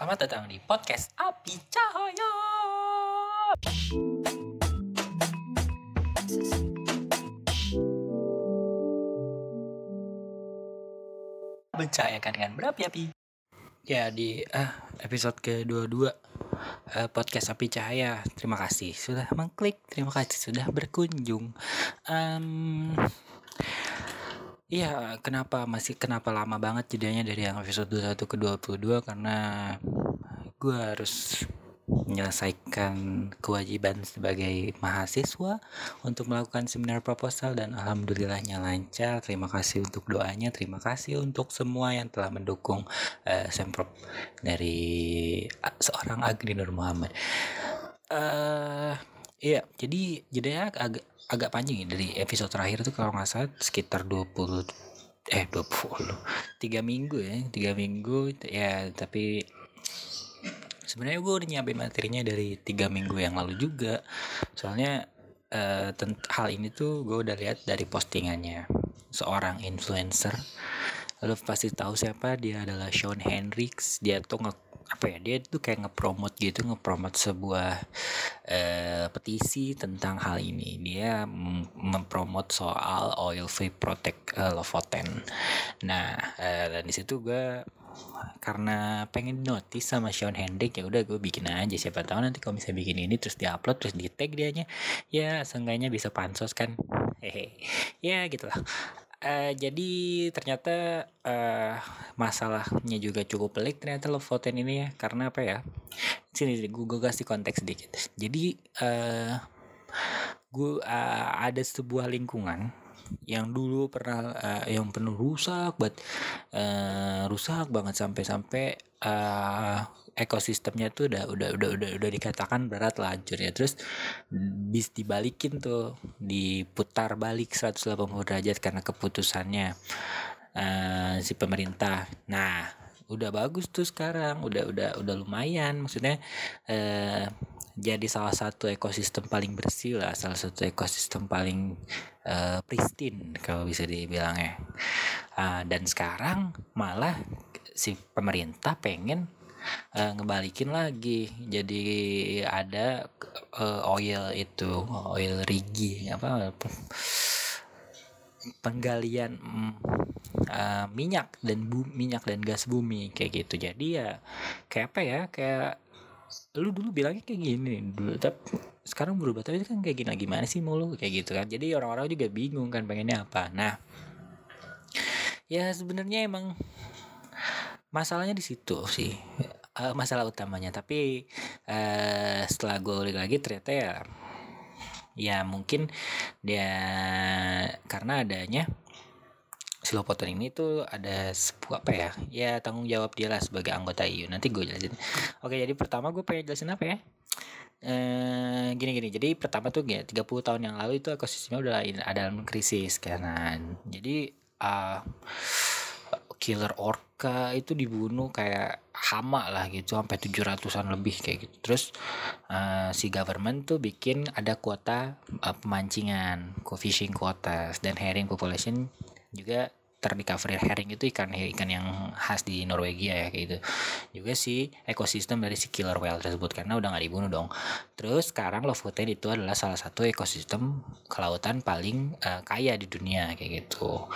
Selamat datang di podcast Api Cahaya. Mencahayakan dengan berapi-api. Ya di ah, episode ke-22 uh, podcast Api Cahaya. Terima kasih sudah mengklik, terima kasih sudah berkunjung. Um, Iya, kenapa masih kenapa lama banget jadinya dari yang episode 21 ke 22 karena gue harus menyelesaikan kewajiban sebagai mahasiswa untuk melakukan seminar proposal dan alhamdulillahnya lancar. Terima kasih untuk doanya, terima kasih untuk semua yang telah mendukung uh, semprot dari uh, seorang Agni Nur Muhammad. Uh, iya, jadi jadinya agak agak panjang ya dari episode terakhir tuh kalau nggak salah sekitar 20 eh 20 tiga minggu ya tiga minggu ya tapi sebenarnya gue udah nyiapin materinya dari tiga minggu yang lalu juga. Soalnya uh, hal ini tuh gue udah lihat dari postingannya seorang influencer lo pasti tahu siapa dia adalah Sean Hendricks. Dia tuh nge apa ya dia tuh kayak ngepromot gitu ngepromot sebuah uh, petisi tentang hal ini. Dia mempromot soal oil free protect uh, Lofoten nah uh, dan di situ gue karena pengen notice sama Sean Hendrick ya udah gue bikin aja. Siapa tahu nanti kalau misalnya bikin ini terus diupload terus di tag dianya ya seenggaknya bisa pansos kan. Hehe. Ya gitulah Uh, jadi ternyata uh, masalahnya juga cukup pelik ternyata love voten ini ya. Karena apa ya? Sini gue kasih konteks sedikit jadi uh, gue uh, ada sebuah lingkungan yang dulu pernah uh, yang penuh rusak buat uh, rusak banget sampai-sampai uh, ekosistemnya tuh udah udah udah udah udah dikatakan berat lah ya terus bis dibalikin tuh diputar balik 180 derajat karena keputusannya uh, si pemerintah. Nah udah bagus tuh sekarang udah udah udah lumayan. Maksudnya uh, jadi salah satu ekosistem paling bersih lah salah satu ekosistem paling uh, pristine kalau bisa dibilangnya uh, dan sekarang malah si pemerintah pengen uh, ngebalikin lagi. Jadi ada uh, oil itu oil rigging apa penggalian uh, minyak dan bu minyak dan gas bumi kayak gitu. Jadi ya kayak apa ya kayak lu dulu bilangnya kayak gini dulu tapi sekarang berubah tapi kan kayak gini gimana sih mulu? Kayak gitu kan. Jadi orang-orang juga bingung kan pengennya apa. Nah ya sebenarnya emang masalahnya di situ sih. Uh, masalah utamanya. Tapi uh, setelah gue ulik lagi ternyata ya ya mungkin dia karena adanya silopoton ini tuh ada sebuah apa ya ya tanggung jawab dia lah sebagai anggota IU nanti gue jelasin. Oke jadi pertama gue pengen jelasin apa ya? Eh gini gini. Jadi pertama tuh ya 30 tahun yang lalu itu ekosistemnya udah ada dalam krisis karena jadi uh, killer orca itu dibunuh kayak hama lah gitu sampai 700-an lebih kayak gitu. Terus uh, si government tuh bikin ada kuota uh, pemancingan, fishing quotas dan herring population juga terdecover herring itu ikan ikan yang khas di Norwegia ya kayak gitu. Juga si ekosistem dari si killer whale tersebut karena udah nggak dibunuh dong. Terus sekarang Lofoten itu adalah salah satu ekosistem kelautan paling uh, kaya di dunia kayak gitu.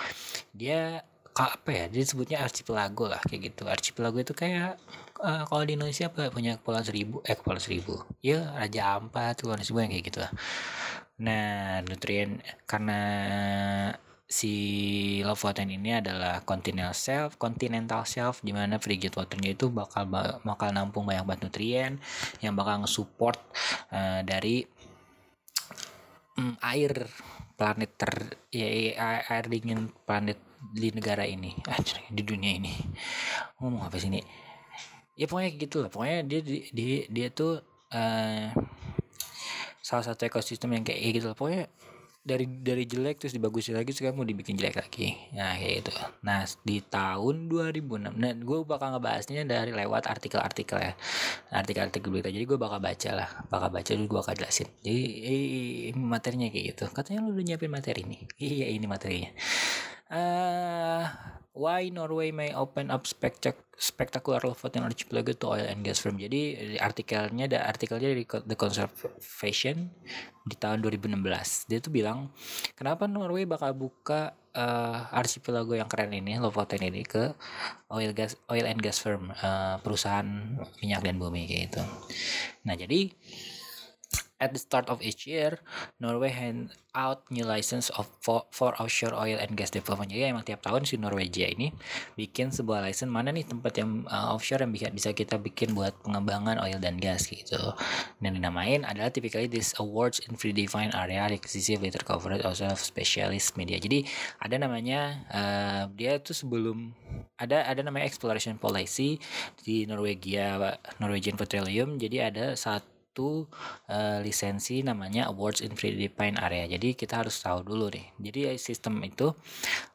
Dia apa ya dia sebutnya archipelago lah kayak gitu. Archipelago itu kayak uh, kalau di Indonesia apa punya kepulauan seribu eh kepulauan seribu. Ya Raja Ampat kepulauan seribu yang kayak gitu lah. Nah nutrien karena si Lofoten ini adalah continental shelf, continental shelf di mana frigid waternya itu bakal bakal nampung banyak banget nutrien yang bakal nge-support uh, dari um, air planet ter ya, ya air dingin planet di negara ini. Di dunia ini. Ngomong apa sih ini? Ya pokoknya gitu lah. Pokoknya dia dia dia tuh uh, salah satu ekosistem yang kayak gitu lah. Pokoknya dari dari jelek terus dibagusin lagi sekarang mau dibikin jelek lagi. Nah kayak gitu. Nah di tahun 2006 nah gue bakal ngebahasnya dari lewat artikel-artikel ya. Artikel-artikel berita. Jadi gue bakal baca lah. Bakal baca dulu gue akan jelasin. Jadi eh, materinya kayak gitu. Katanya lu udah nyiapin materi nih. Iya ini materinya. Uh, why Norway may open up spectac spectacular floating archipelago to oil and gas firm. Jadi artikelnya ada artikelnya dari The Conservation di tahun 2016. Dia tuh bilang kenapa Norway bakal buka uh, archipelago yang keren ini, Lofoten ini ke oil gas oil and gas firm, uh, perusahaan minyak dan bumi kayak gitu. Nah, jadi At the start of each year, Norway hand out new license of for, for offshore oil and gas development. Jadi emang tiap tahun si Norwegia ini bikin sebuah license mana nih tempat yang uh, offshore yang bisa bisa kita bikin buat pengembangan oil dan gas gitu. Dan dinamain adalah typically this awards in predefined area exclusive later covered also of specialist media. Jadi ada namanya uh, dia tuh sebelum ada ada namanya exploration policy di Norwegia Norwegian Petroleum. Jadi ada satu satu uh, lisensi namanya Awards in Predefined Area. Jadi kita harus tahu dulu deh. Jadi sistem itu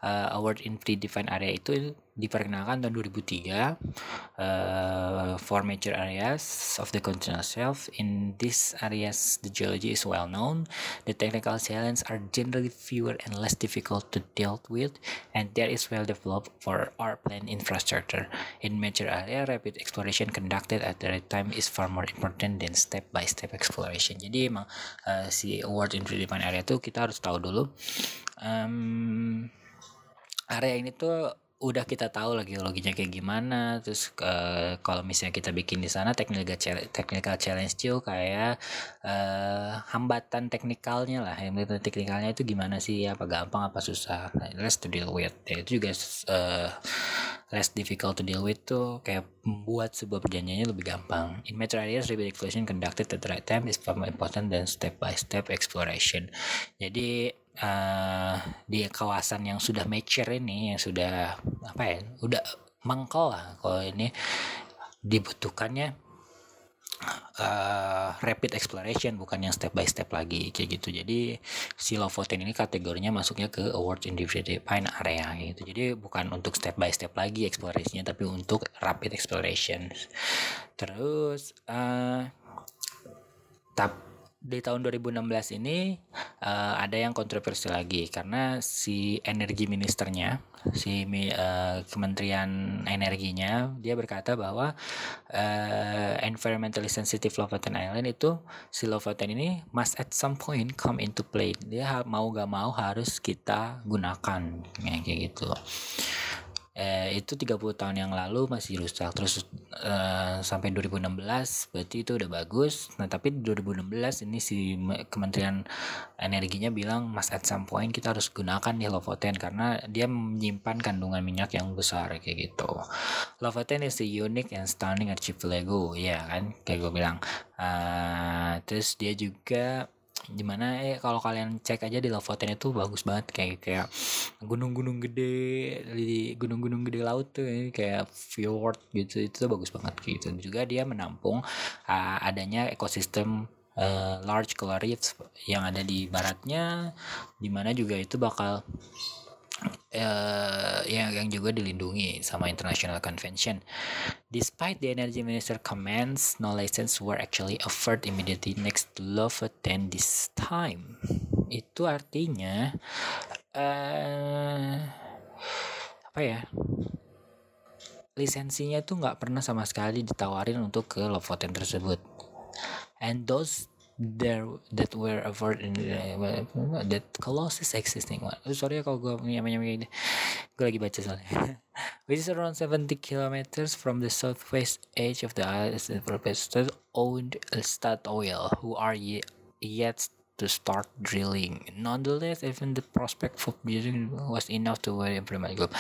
uh, Award in Predefined Area itu diperkenalkan tahun 2003 uh, for major areas of the continental shelf. In these areas, the geology is well known. The technical challenges are generally fewer and less difficult to deal with, and there is well developed for our planned infrastructure. In major area, rapid exploration conducted at the right time is far more important than step-by-step exploration. Jadi emang uh, si award in predefined area itu kita harus tahu dulu. Um, area ini tuh udah kita tahu lagi geologinya kayak gimana terus uh, kalau misalnya kita bikin di sana technical technical challenge tuh kayak uh, hambatan teknikalnya lah yang teknikalnya itu gimana sih apa gampang apa susah. Nah, less to deal with. Ya, itu juga uh, less difficult to deal with tuh kayak membuat sebuah perjanjiannya lebih gampang. In metro areas conducted at the right time is far more important than step by step exploration. Jadi uh, di kawasan yang sudah mature ini yang sudah apa ya udah mangkal lah kalau ini dibutuhkannya uh, rapid exploration bukan yang step by step lagi kayak gitu. Jadi si Lofoten ini kategorinya masuknya ke awards in defined area gitu. Jadi bukan untuk step by step lagi eksplorasinya tapi untuk rapid exploration. Terus uh, tap di tahun 2016 ini uh, ada yang kontroversi lagi karena si energi ministernya si uh, Kementerian Energinya dia berkata bahwa uh, environmentally sensitive Lofoten Island itu si Lofoten ini must at some point come into play. Dia mau gak mau harus kita gunakan. Kayak gitu eh, itu 30 tahun yang lalu masih rusak. Terus eh, sampai 2016 berarti itu udah bagus. Nah tapi di 2016 ini si Kementerian Energinya bilang mas at some point kita harus gunakan nih Lofoten karena dia menyimpan kandungan minyak yang besar kayak gitu. Lofoten is a unique and stunning archipelago ya kan? Kayak gue bilang. Uh, terus dia juga di mana eh kalau kalian cek aja di Lofoten itu bagus banget. Kayak kayak gunung-gunung gede di gunung-gunung gede laut tuh ya, kayak fjord gitu itu tuh bagus banget gitu. Juga dia menampung uh, adanya ekosistem uh, large coral reefs yang ada di baratnya. Di mana juga itu bakal uh, yang yang juga dilindungi sama international convention. Despite the energy minister comments, no license were actually offered immediately next to Lofoten this time. Itu artinya uh, apa ya? Lisensinya tuh nggak pernah sama sekali ditawarin untuk ke Lofoten tersebut. And those there that were avoided in uh, that Colossus existing one. Oh, sorry ya kalau gue ini. Gue lagi baca soalnya. Which is around 70 kilometers from the southwest edge of the island is the professor owned Statoil, who are ye yet to start drilling. Nonetheless, even the prospect for building was enough to implement group.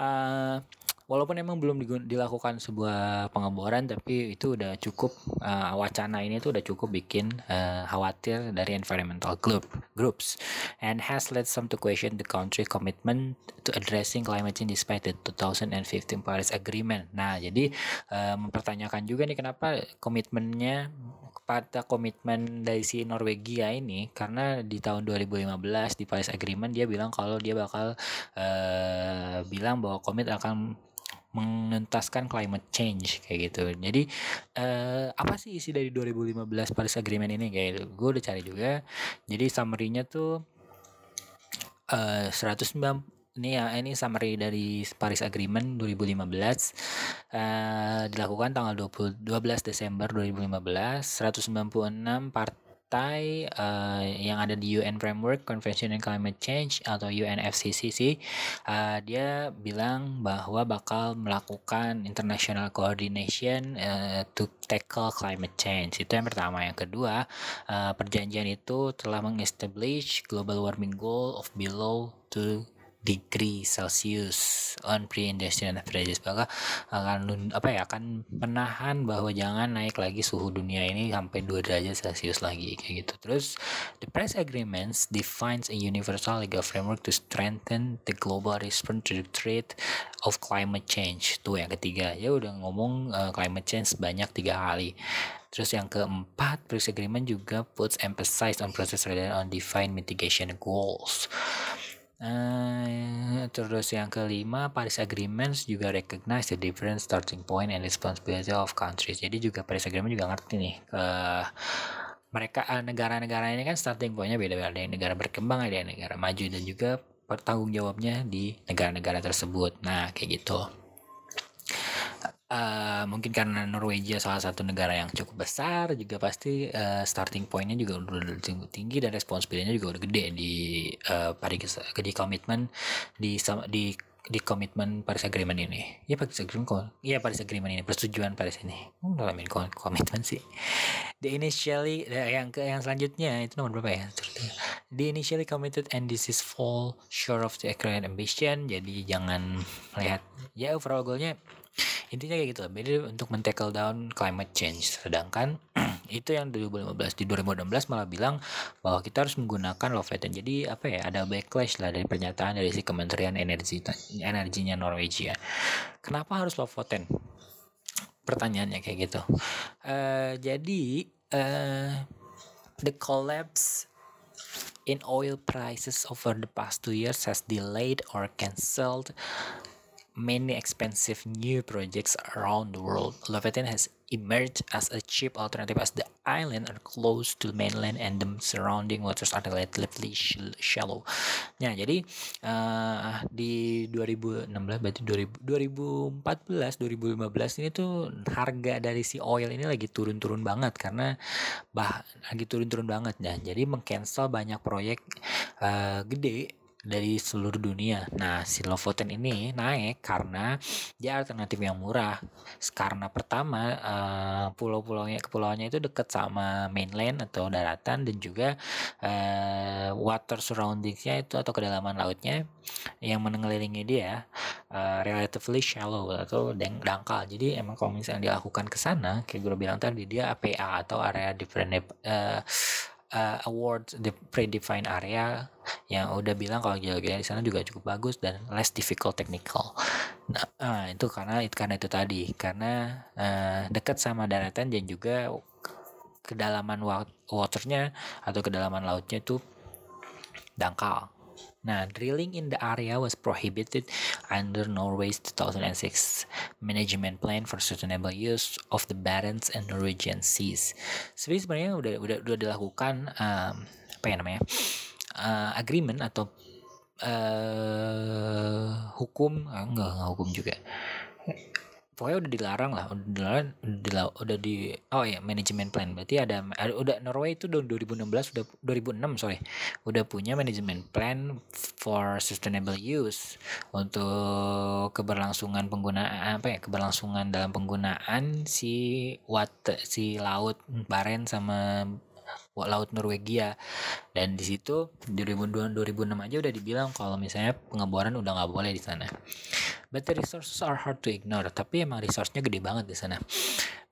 Uh, walaupun emang belum dilakukan sebuah pengeboran tapi itu udah cukup uh, wacana ini tuh udah cukup bikin uh, khawatir dari environmental group groups and has led some to question the country commitment to addressing climate change despite the 2015 Paris Agreement. Nah, jadi uh, mempertanyakan juga nih kenapa komitmennya pada komitmen dari si Norwegia ini karena di tahun 2015 di Paris Agreement dia bilang kalau dia bakal uh, bilang bahwa komit akan mengentaskan climate change kayak gitu. Jadi uh, apa sih isi dari 2015 Paris Agreement ini kayak gitu. Gue udah cari juga. Jadi summary-nya tuh uh, 195 ini ya ini summary dari Paris Agreement 2015 uh, dilakukan tanggal 20, 12 Desember 2015 196 partai uh, yang ada di UN Framework Convention on Climate Change atau UNFCCC uh, dia bilang bahwa bakal melakukan international coordination uh, to tackle climate change. Itu yang pertama. Yang kedua uh, perjanjian itu telah mengestablish global warming goal of below 2 degree Celsius on pre-industrial averages bahwa akan apa ya akan menahan bahwa jangan naik lagi suhu dunia ini sampai 2 derajat Celsius lagi kayak gitu. Terus the Paris Agreements defines a universal legal framework to strengthen the global response to the threat of climate change. Tuh yang ketiga. Ya udah ngomong uh, climate change banyak tiga kali. Terus yang keempat, Paris Agreement juga puts emphasis on process rather on defined mitigation goals. Uh, terus yang kelima, Paris Agreements juga recognize the different starting point and responsibility of countries. Jadi juga Paris Agreement juga ngerti nih ke mereka eh, negara-negara ini kan starting pointnya beda-beda. Ada yang negara berkembang, ada yang negara maju dan juga pertanggung jawabnya di negara-negara tersebut. Nah, kayak gitu. Uh, mungkin karena Norwegia salah satu negara yang cukup besar juga pasti uh, starting pointnya juga udah tinggi, dan responsibilitasnya juga udah gede di uh, Paris di komitmen di di di komitmen Paris Agreement ini. Ya Paris Agreement iya Paris Agreement ini persetujuan Paris ini. Hmm, komitmen sih. The initially yang ke yang selanjutnya itu nomor berapa ya? The initially committed and this is fall short of the current ambition jadi jangan melihat ya overall goalnya intinya kayak gitu jadi untuk men-tackle down climate change. Sedangkan itu yang 2015 di 2016 malah bilang bahwa kita harus menggunakan low laten jadi apa ya ada backlash lah dari pernyataan dari si Kementerian Energi energinya Norwegia. Kenapa harus low laten pertanyaannya kayak gitu. Uh, jadi uh, the collapse in oil prices over the past two years has delayed or cancelled many expensive new projects around the world. Lofoten has emerged as a cheap alternative as the island are close to mainland and the surrounding waters are relatively shallow. Nah, jadi uh, di 2016 berarti 2000, 2014 2015 ini tuh harga dari si oil ini lagi turun-turun banget karena bah lagi turun-turun banget nah. Jadi mengcancel banyak proyek uh, gede dari seluruh dunia. Nah, si Lofoten ini naik karena dia alternatif yang murah. Karena pertama uh, pulau-pulaunya kepulauannya itu dekat sama mainland atau daratan dan juga uh, water surroundingsnya itu atau kedalaman lautnya yang mengelilingi dia uh, relatively shallow atau dangkal. Jadi emang kalau misalnya dilakukan ke sana, kayak gue bilang tadi dia APA atau area different uh, uh, award the predefined area yang udah bilang kalau geologi di sana juga cukup bagus dan less difficult technical. Nah, uh, itu karena itu karena itu tadi karena uh, dekat sama daratan dan juga kedalaman waternya atau kedalaman lautnya itu dangkal. Nah, drilling in the area was prohibited under Norway's 2006 Management Plan for Sustainable Use of the Barents and Norwegian Seas. Sebenarnya udah udah udah dilakukan um, apa ya namanya uh, agreement atau uh, hukum enggak, enggak hukum juga pokoknya udah dilarang lah udah dilarang udah, udah di oh ya manajemen plan. Berarti ada, ada udah Norway itu tahun 2016 udah 2006 sorry. Udah punya manajemen plan for sustainable use untuk keberlangsungan penggunaan apa ya keberlangsungan dalam penggunaan si water si laut Baren sama laut Norwegia dan di situ 2002 2006 aja udah dibilang kalau misalnya pengeboran udah nggak boleh di sana but the resources are hard to ignore tapi emang resource-nya gede banget di sana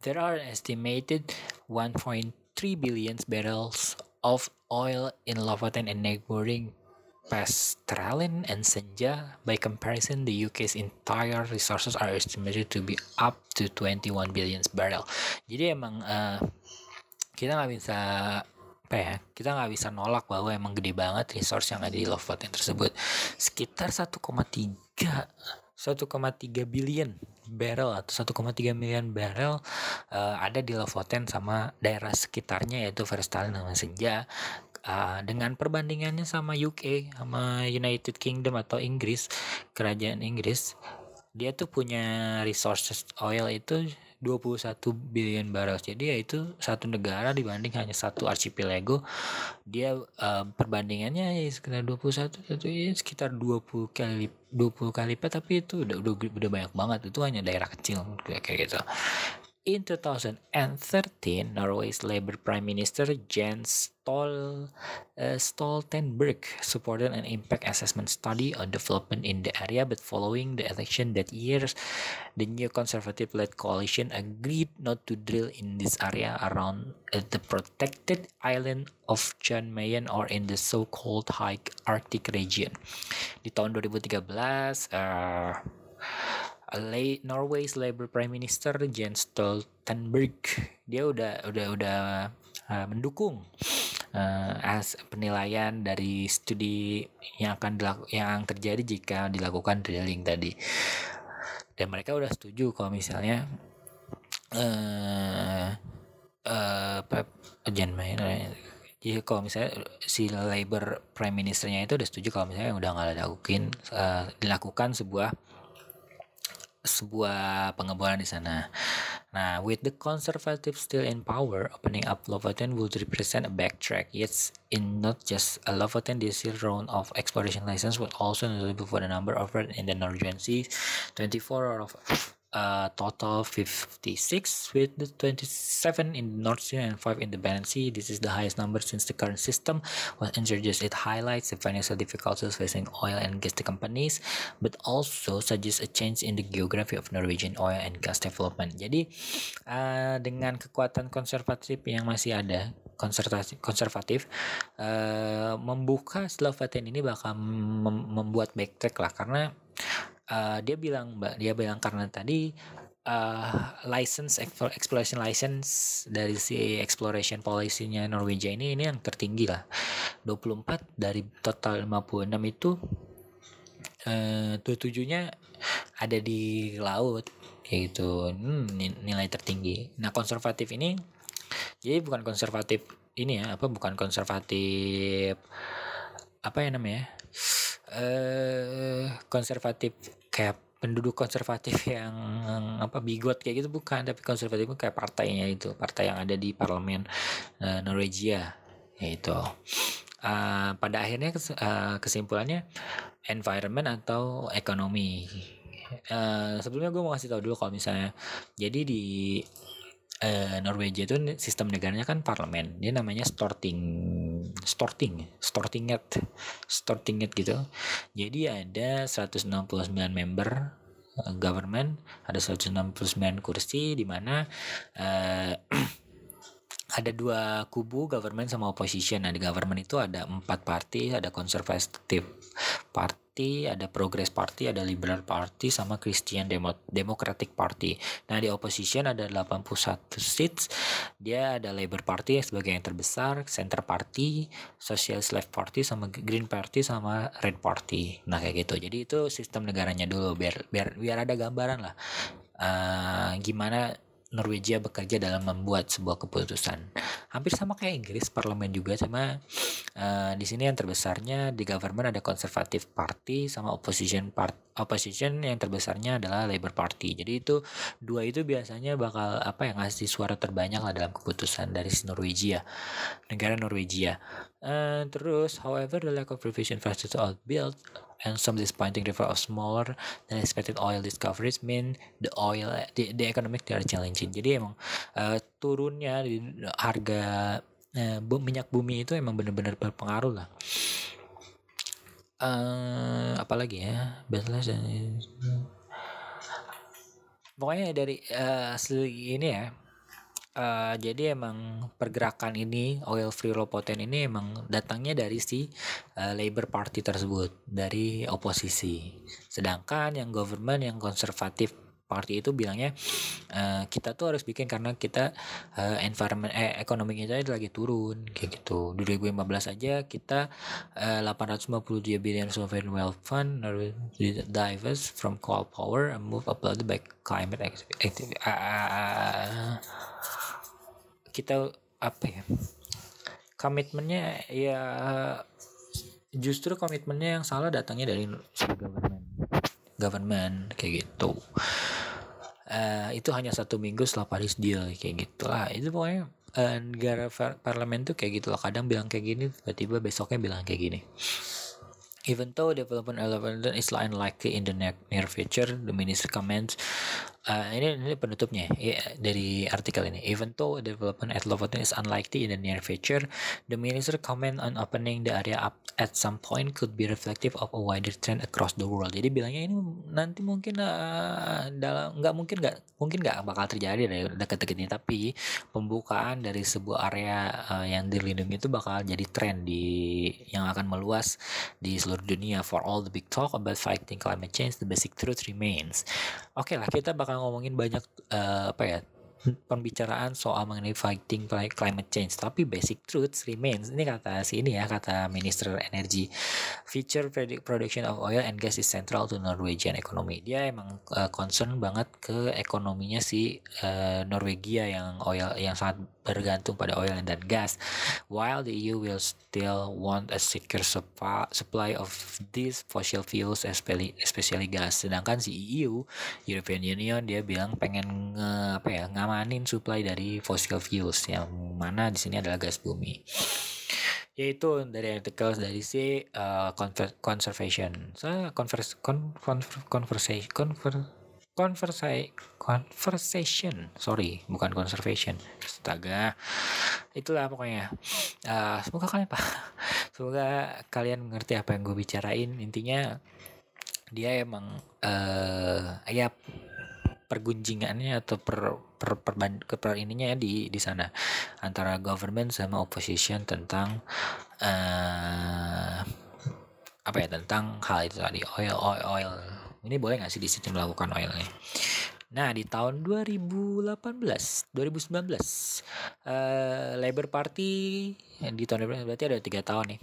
there are estimated 1.3 billion barrels of oil in Lofoten and neighboring Pastralen and Senja. By comparison, the UK's entire resources are estimated to be up to 21 billion barrel. Jadi emang uh, kita nggak bisa apa ya kita nggak bisa nolak bahwa emang gede banget resource yang ada di Lofoten tersebut. Sekitar 1,3 1,3 billion barrel atau 1,3 miliar barrel uh, ada di Lofoten sama daerah sekitarnya yaitu Verstalen dan Senja. Uh, dengan perbandingannya sama UK sama United Kingdom atau Inggris kerajaan Inggris dia tuh punya resources oil itu 21 billion barrels. Jadi ya itu satu negara dibanding hanya satu archipelago. Dia um, perbandingannya ya sekitar 21 itu ya sekitar 20 kali 20 kali lipat. Tapi itu udah, udah udah banyak banget. Itu hanya daerah kecil kayak gitu In 2013, Norway's Labour Prime Minister Jens Stol, uh, Stoltenberg supported an impact assessment study on development in the area, but following the election that year, the new conservative-led coalition agreed not to drill in this area around uh, the protected island of Jan Mayen or in the so-called high Arctic region. Di tahun 2013, uh, Norway's Labour Prime Minister Jens Stoltenberg. Dia udah udah udah uh, mendukung uh, as penilaian dari studi yang akan dilaku, yang terjadi jika dilakukan drilling tadi. Dan mereka udah setuju kalau misalnya uh, uh, Jen jadi kalau misalnya si Labour Prime Ministernya itu udah setuju kalau misalnya udah nggak dilakukan uh, dilakukan sebuah sebuah pengeboran di sana. Nah, with the conservative still in power, opening up Lofoten would represent a backtrack. Yes, in not just a Lofoten, this round of exploration license would also notable for the number offered in the Norwegian Sea, 24 out of uh, total 56 with the 27 in the North Sea and 5 in the Balance Sea. This is the highest number since the current system was introduced. It highlights the financial difficulties facing oil and gas companies, but also suggests a change in the geography of Norwegian oil and gas development. Jadi uh, dengan kekuatan konservatif yang masih ada, konservatif, konservatif uh, membuka Slovakian ini bakal mem membuat backtrack lah karena uh, dia bilang mbak dia bilang karena tadi uh, license exploration license dari si exploration policy-nya Norwegia ini ini yang tertinggi lah. 24 dari total 56 itu uh, tujuhnya ada di laut yaitu hmm, nilai tertinggi. Nah konservatif ini jadi bukan konservatif ini ya apa bukan konservatif apa ya namanya eh konservatif kayak penduduk konservatif yang apa bigot kayak gitu bukan. Tapi konservatif kayak partainya itu partai yang ada di parlemen uh, Norwegia yaitu. Uh, pada akhirnya kes, uh, kesimpulannya environment atau ekonomi. Uh, sebelumnya gue mau kasih tahu dulu kalau misalnya jadi di uh, Norwegia itu sistem negaranya kan parlemen. Dia namanya Storting Storting Stortinget Stortinget gitu jadi ada 169 member uh, government ada 169 kursi di mana uh, ada dua kubu government sama opposition. Nah di government itu ada empat party, ada conservative party, ada progress party, ada liberal party, sama Christian Demo Democratic Party. Nah di opposition ada 81 seats, dia ada Labour Party sebagai yang terbesar, Center Party, Socialist Left Party, sama Green Party, sama Red Party. Nah kayak gitu. Jadi itu sistem negaranya dulu biar biar biar ada gambaran lah. Uh, gimana Norwegia bekerja dalam membuat sebuah keputusan. Hampir sama kayak Inggris, parlemen juga sama uh, di sini yang terbesarnya di government ada Conservative Party sama opposition part opposition yang terbesarnya adalah Labour Party. Jadi itu dua itu biasanya bakal apa yang ngasih suara terbanyak lah dalam keputusan dari Norwegia, negara Norwegia. Uh, terus, however, the lack of revision infrastructure built and some disappointing result of smaller than expected oil discoveries mean the oil the, the economic they are challenging. Jadi emang uh, turunnya di harga uh, minyak bumi itu emang benar-benar berpengaruh lah. Uh, apalagi ya balas dan pokoknya dari uh, ini ya uh, jadi emang pergerakan ini oil free Lofoten ini emang datangnya dari si uh, Labour Party tersebut dari oposisi. Sedangkan yang government yang konservatif party itu bilangnya uh, kita tuh harus bikin karena kita uh, environment eh ekonomi kita lagi turun kayak gitu. 2015 aja kita uh, 852 billion sovereign wealth fund divers from coal power and move uploaded by climate activity uh, kita apa ya komitmennya ya justru komitmennya yang salah datangnya dari government. Government kayak gitu. Uh, itu hanya satu minggu setelah Paris deal kayak gitulah itu pokoknya uh, negara parlemen tuh kayak gitu loh. Kadang bilang kayak gini tiba-tiba besoknya bilang kayak gini. Even though development element is unlikely in the near future, the minister comments uh, ini ini penutupnya ya, dari artikel ini. Even though development at Lofoten is unlikely in the near future, the minister comment on opening the area up at some point could be reflective of a wider trend across the world. Jadi bilangnya ini nanti mungkin uh, dalam nggak mungkin nggak mungkin nggak bakal terjadi dari dekat-dekat ini, tapi pembukaan dari sebuah area uh, yang dilindungi itu bakal jadi tren di yang akan meluas di seluruh dunia. For all the big talk about fighting climate change, the basic truth remains. Oke okay lah, kita bakal ngomongin banyak uh, apa ya pembicaraan soal mengenai fighting climate change. Tapi basic truth remains. Ini kata si ini ya kata Minister Energy future production of oil and gas is central to Norwegian economy. Dia emang uh, concern banget ke ekonominya si uh, Norwegia yang oil yang sangat bergantung pada oil dan gas while the EU will still want a secure supply of these fossil fuels especially, gas. Sedangkan si EU European Union dia bilang pengen nge, apa ya ngamanin supply dari fossil fuels yang mana di sini adalah gas bumi. Yaitu dari artikel dari si uh, conservation. So, converse con, conver, conversation conver, conversa conversation. Sorry bukan conservation. Astaga. Itulah pokoknya. Uh, semoga kalian pak semoga kalian mengerti apa yang gue bicarain. Intinya dia emang uh, ya pergunjingannya atau per per, per, per, per ininya ya di di sana. Antara government sama opposition tentang uh, apa ya tentang hal itu tadi. Oil oil oil ini boleh nggak sih di sini melakukan oil ini Nah, di tahun 2018, 2019, uh, Labour Party di tahun 2019 berarti ada tiga tahun nih.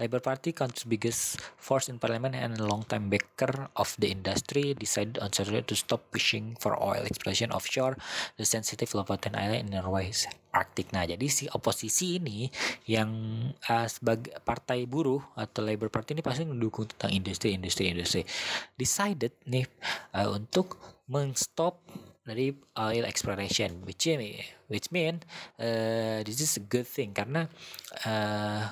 Labour Party, country's biggest force in parliament and long-time backer of the industry, decided on Saturday to stop pushing for oil exploration offshore the sensitive Lofoten Island in Norway's Arctic. Nah, jadi si oposisi ini yang uh, sebagai partai buruh atau Labour Party ini pasti mendukung tentang industri, industri, industri. Decided nih uh, untuk mengstop dari oil exploration which which mean uh, this is a good thing karena uh,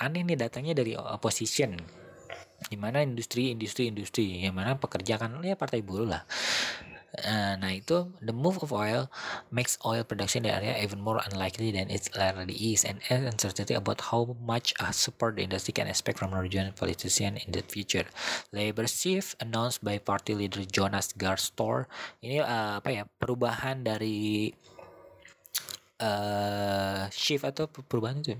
aneh nih datangnya dari opposition. Di mana industri industri industri. Yang mana pekerja kan ya partai buruh lah. Uh, nah itu the move of oil makes oil production in area even more unlikely than it already is and uncertainty about how much uh, support the industry can expect from Norwegian politicians in the future. Labor shift announced by party leader Jonas Gahr ini uh, apa ya perubahan dari uh, shift atau perubahan itu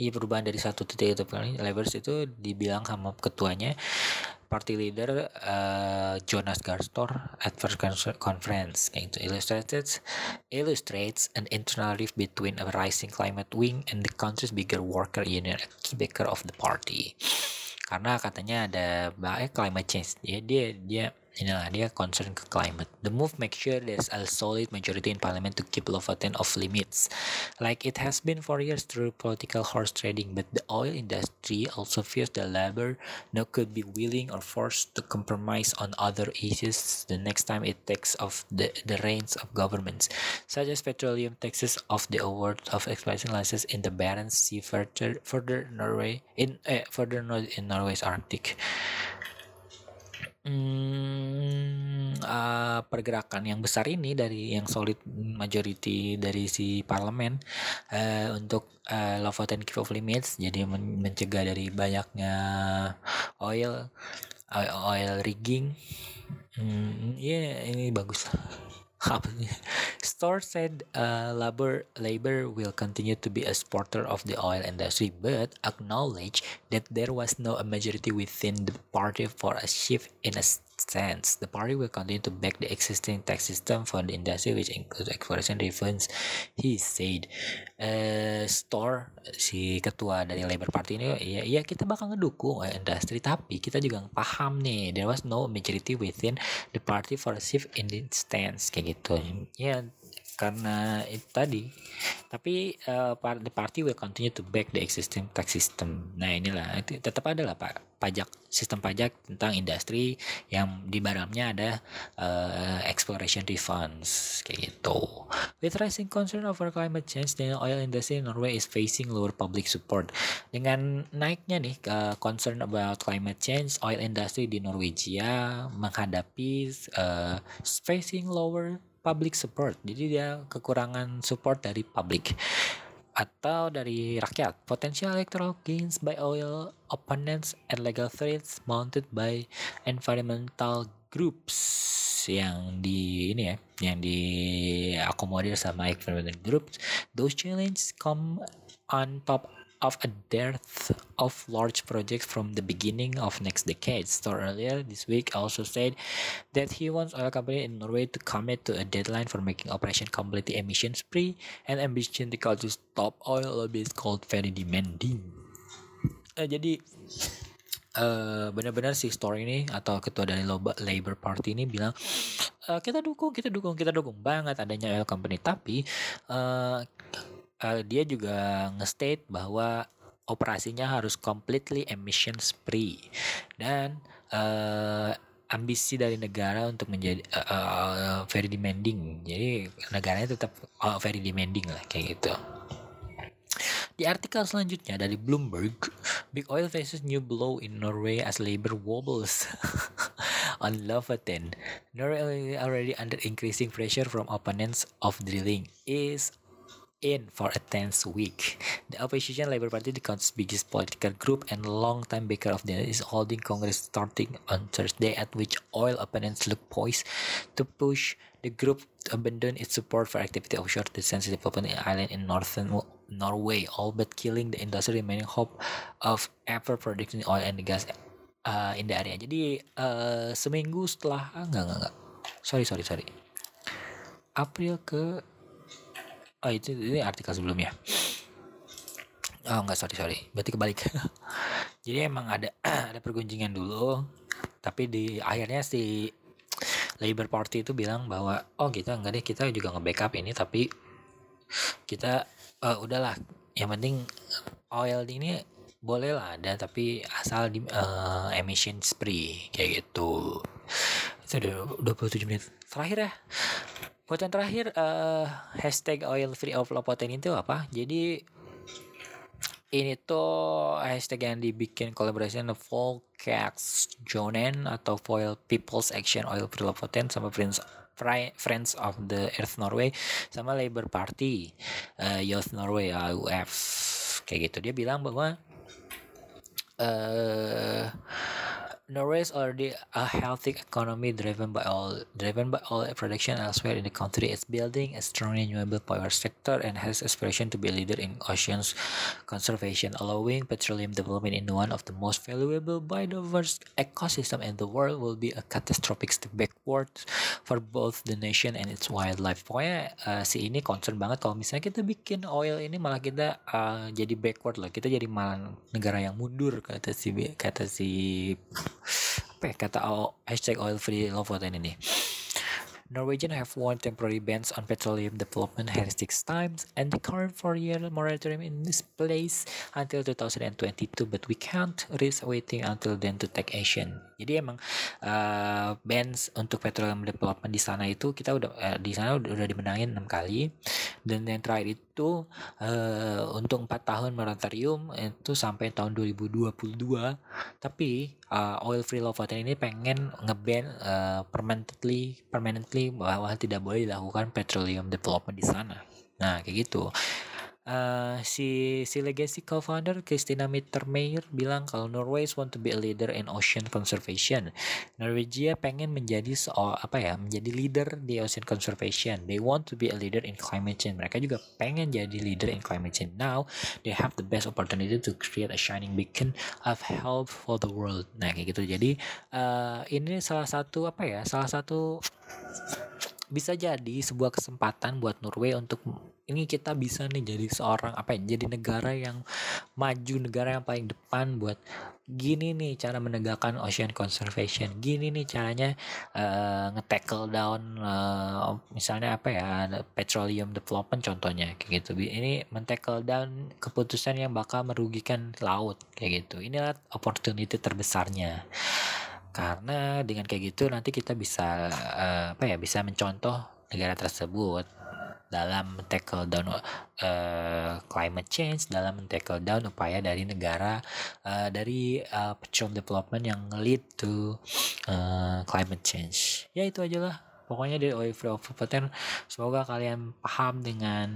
iya perubahan dari satu titik itu levers itu dibilang sama ketuanya party leader uh, Jonas Garstor at first conference. Kayak itu illustrates illustrates an internal rift between a rising climate wing and the country's bigger worker union a key backer of the party. Karena katanya ada bahaya climate change. Dia dia dia inilah dia concern ke climate. The move makes sure there's a solid majority in parliament to keep Lofoten off limits, like it has been for years through political horse trading. But the oil industry also fears the labor no could be willing or forced to compromise on other issues the next time it takes off the, the reins of governments, such as petroleum taxes of the award of exploration licenses in the Barents Sea further further Norway in eh, further north in Norway's Arctic. Hmm, uh, pergerakan yang besar ini dari yang solid majority dari si parlemen uh, untuk uh, Lofoten Keep of Limits jadi men mencegah dari banyaknya oil oil, rigging. Hmm, ya ini bagus. Store said uh, labor labor will continue to be a supporter of the oil industry, but acknowledged that there was no majority within the party for a shift in a sense. The party will continue to back the existing tax system for the industry, which includes exploration refunds. He said, uh, Store si ketua dari Labour Party ini, ya, ya kita bakal ngedukung uh, industri, tapi kita juga paham nih, there was no majority within the party for a shift in the stance kayak gitu. Ya karena itu tadi Tapi uh, the party will continue to back the existing tax system. Nah inilah tetap ada lah pak pajak sistem pajak tentang industri yang di dalamnya ada uh, exploration refunds kayak gitu. With rising concern over climate change, the oil industry in Norway is facing lower public support. Dengan naiknya nih uh, concern about climate change, oil industry di Norwegia menghadapi uh, facing lower public support. Jadi dia kekurangan support dari public atau dari rakyat. Potential electoral gains by oil opponents and legal threats mounted by environmental groups yang di ini ya, yang diakomodir sama environmental groups. Those challenges come on top of a dearth of large projects from the beginning of next decade. Store earlier this week also said that he wants oil company in Norway to commit to a deadline for making operation completely emissions free and ambition the to stop oil lobby is called very demanding. Uh, jadi uh, benar-benar si store ini atau ketua dari Labor Party ini bilang uh, kita dukung, kita dukung, kita dukung banget adanya oil company tapi uh, uh, dia juga nge-state bahwa operasinya harus completely emissions free. Dan uh, ambisi dari negara untuk menjadi uh, uh, very demanding. Jadi negaranya tetap uh, very demanding lah kayak gitu. Di artikel selanjutnya dari Bloomberg, Big Oil faces new blow in Norway as labor wobbles on Lofoten. Norway already under increasing pressure from opponents of drilling. Is in for a tense week. The opposition Labour Party, the country's biggest political group and long-time backer of the is holding Congress starting on Thursday, at which oil opponents look poised to push the group to abandon its support for activity offshore the sensitive development island in northern Norway, all but killing the industry remaining hope of ever producing oil and gas uh, in the area. Jadi uh, seminggu setelah ah, enggak enggak enggak. Sorry sorry sorry. April ke oh itu ini artikel sebelumnya oh enggak sorry sorry. Berarti kebalik. Jadi emang ada ada pergunjingan dulu tapi di akhirnya si Labor Party itu bilang bahwa oh kita enggak deh kita juga nge-backup ini tapi kita uh, udahlah. Yang penting oil ini boleh lah ada tapi asal di uh, emission free kayak gitu. Itu udah 27 menit. Terakhir ya Buat yang terakhir uh, hashtag oil free of Lofoten itu apa? Jadi ini tuh hashtag yang dibikin kolaborasi Volcax Jonen atau Foil People's Action Oil Free Lofoten sama Friends Friends of the Earth Norway sama Labour Party uh, Youth Norway AUF kayak gitu dia bilang bahwa uh, Norway is already a healthy economy driven by all driven by oil production elsewhere in the country. It's building a strong renewable power sector and has aspiration to be a leader in oceans conservation, allowing petroleum development in one of the most valuable biodiverse ecosystem in the world will be a catastrophic step backward for both the nation and its wildlife. Pokoknya uh, si ini concern banget kalau misalnya kita bikin oil ini malah kita uh, jadi backward lah, kita jadi malah negara yang mundur kata si kata si apa ya kata hashtag oil free Lofoten ini Norwegian have won temporary bans on petroleum development here six times, and the current four-year moratorium in this place until 2022. But we can't risk waiting until then to take action. Jadi emang uh, bans untuk petroleum development di sana itu kita udah uh, di sana udah, udah dimenangin enam kali, dan yang terakhir itu uh, untuk empat tahun moratorium itu sampai tahun 2022. Tapi uh, oil free Lofoten ini pengen ngeban uh, permanently permanently bahwa tidak boleh dilakukan petroleum development di sana. Nah, kayak gitu. Uh, si si legacy co-founder Christina Mittermeier bilang kalau Norway want to be a leader in ocean conservation. Norwegia pengen menjadi so apa ya menjadi leader di ocean conservation. They want to be a leader in climate change. Mereka juga pengen jadi leader in climate change. Now they have the best opportunity to create a shining beacon of help for the world. Nah kayak gitu. Jadi uh, ini salah satu apa ya salah satu bisa jadi sebuah kesempatan buat Norway untuk ini kita bisa nih jadi seorang apa ya jadi negara yang maju negara yang paling depan buat gini nih cara menegakkan ocean conservation. Gini nih caranya uh, nge-tackle down uh, misalnya apa ya petroleum development contohnya kayak gitu. Ini men-tackle down keputusan yang bakal merugikan laut kayak gitu. Inilah opportunity terbesarnya karena dengan kayak gitu nanti kita bisa uh, apa ya bisa mencontoh negara tersebut dalam tackle down uh, climate change dalam tackle down upaya dari negara uh, dari uh, development yang lead to uh, climate change. Ya itu aja lah. Pokoknya dari Oil Free semoga kalian paham dengan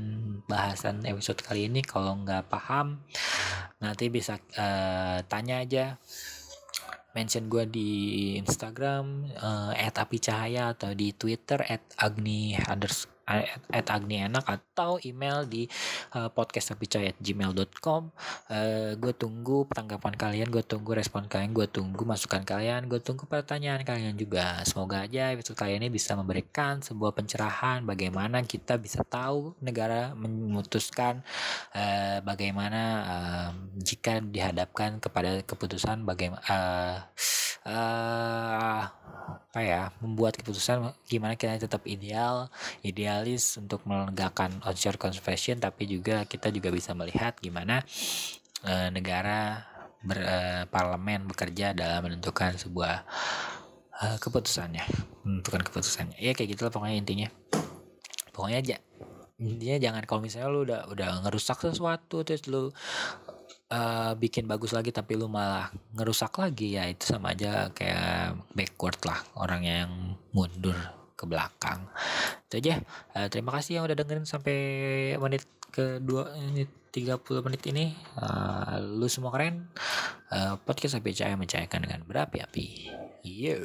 bahasan episode kali ini. Kalau nggak paham nanti bisa uh, tanya aja mention gue di Instagram uh, @apicahaya atau di Twitter @agni underscore at Agni Enak atau email di uh. Uh, gue tunggu tanggapan kalian, gue tunggu respon kalian, gue tunggu masukan kalian, gue tunggu pertanyaan kalian juga. Semoga aja episode kali ini bisa memberikan sebuah pencerahan bagaimana kita bisa tahu negara memutuskan uh, bagaimana uh, jika dihadapkan kepada keputusan bagaimana uh, uh, apa ya membuat keputusan gimana kita tetap ideal idealis untuk menegakkan onshore conservation tapi juga kita juga bisa melihat gimana uh, negara ber, uh, parlemen bekerja dalam menentukan sebuah uh, keputusannya. Menentukan keputusannya. Ya kayak gitulah pokoknya intinya. Pokoknya aja intinya jangan kalau misalnya lu udah udah ngerusak sesuatu terus lu uh, bikin bagus lagi tapi lu malah ngerusak lagi ya itu sama aja kayak backward lah orang yang mundur ke belakang. Itu aja. Uh, terima kasih yang udah dengerin sampai menit kedua menit 30 menit ini. Uh, lu semua keren. Uh, podcast APCA mencairkan dengan berapi-api. Yo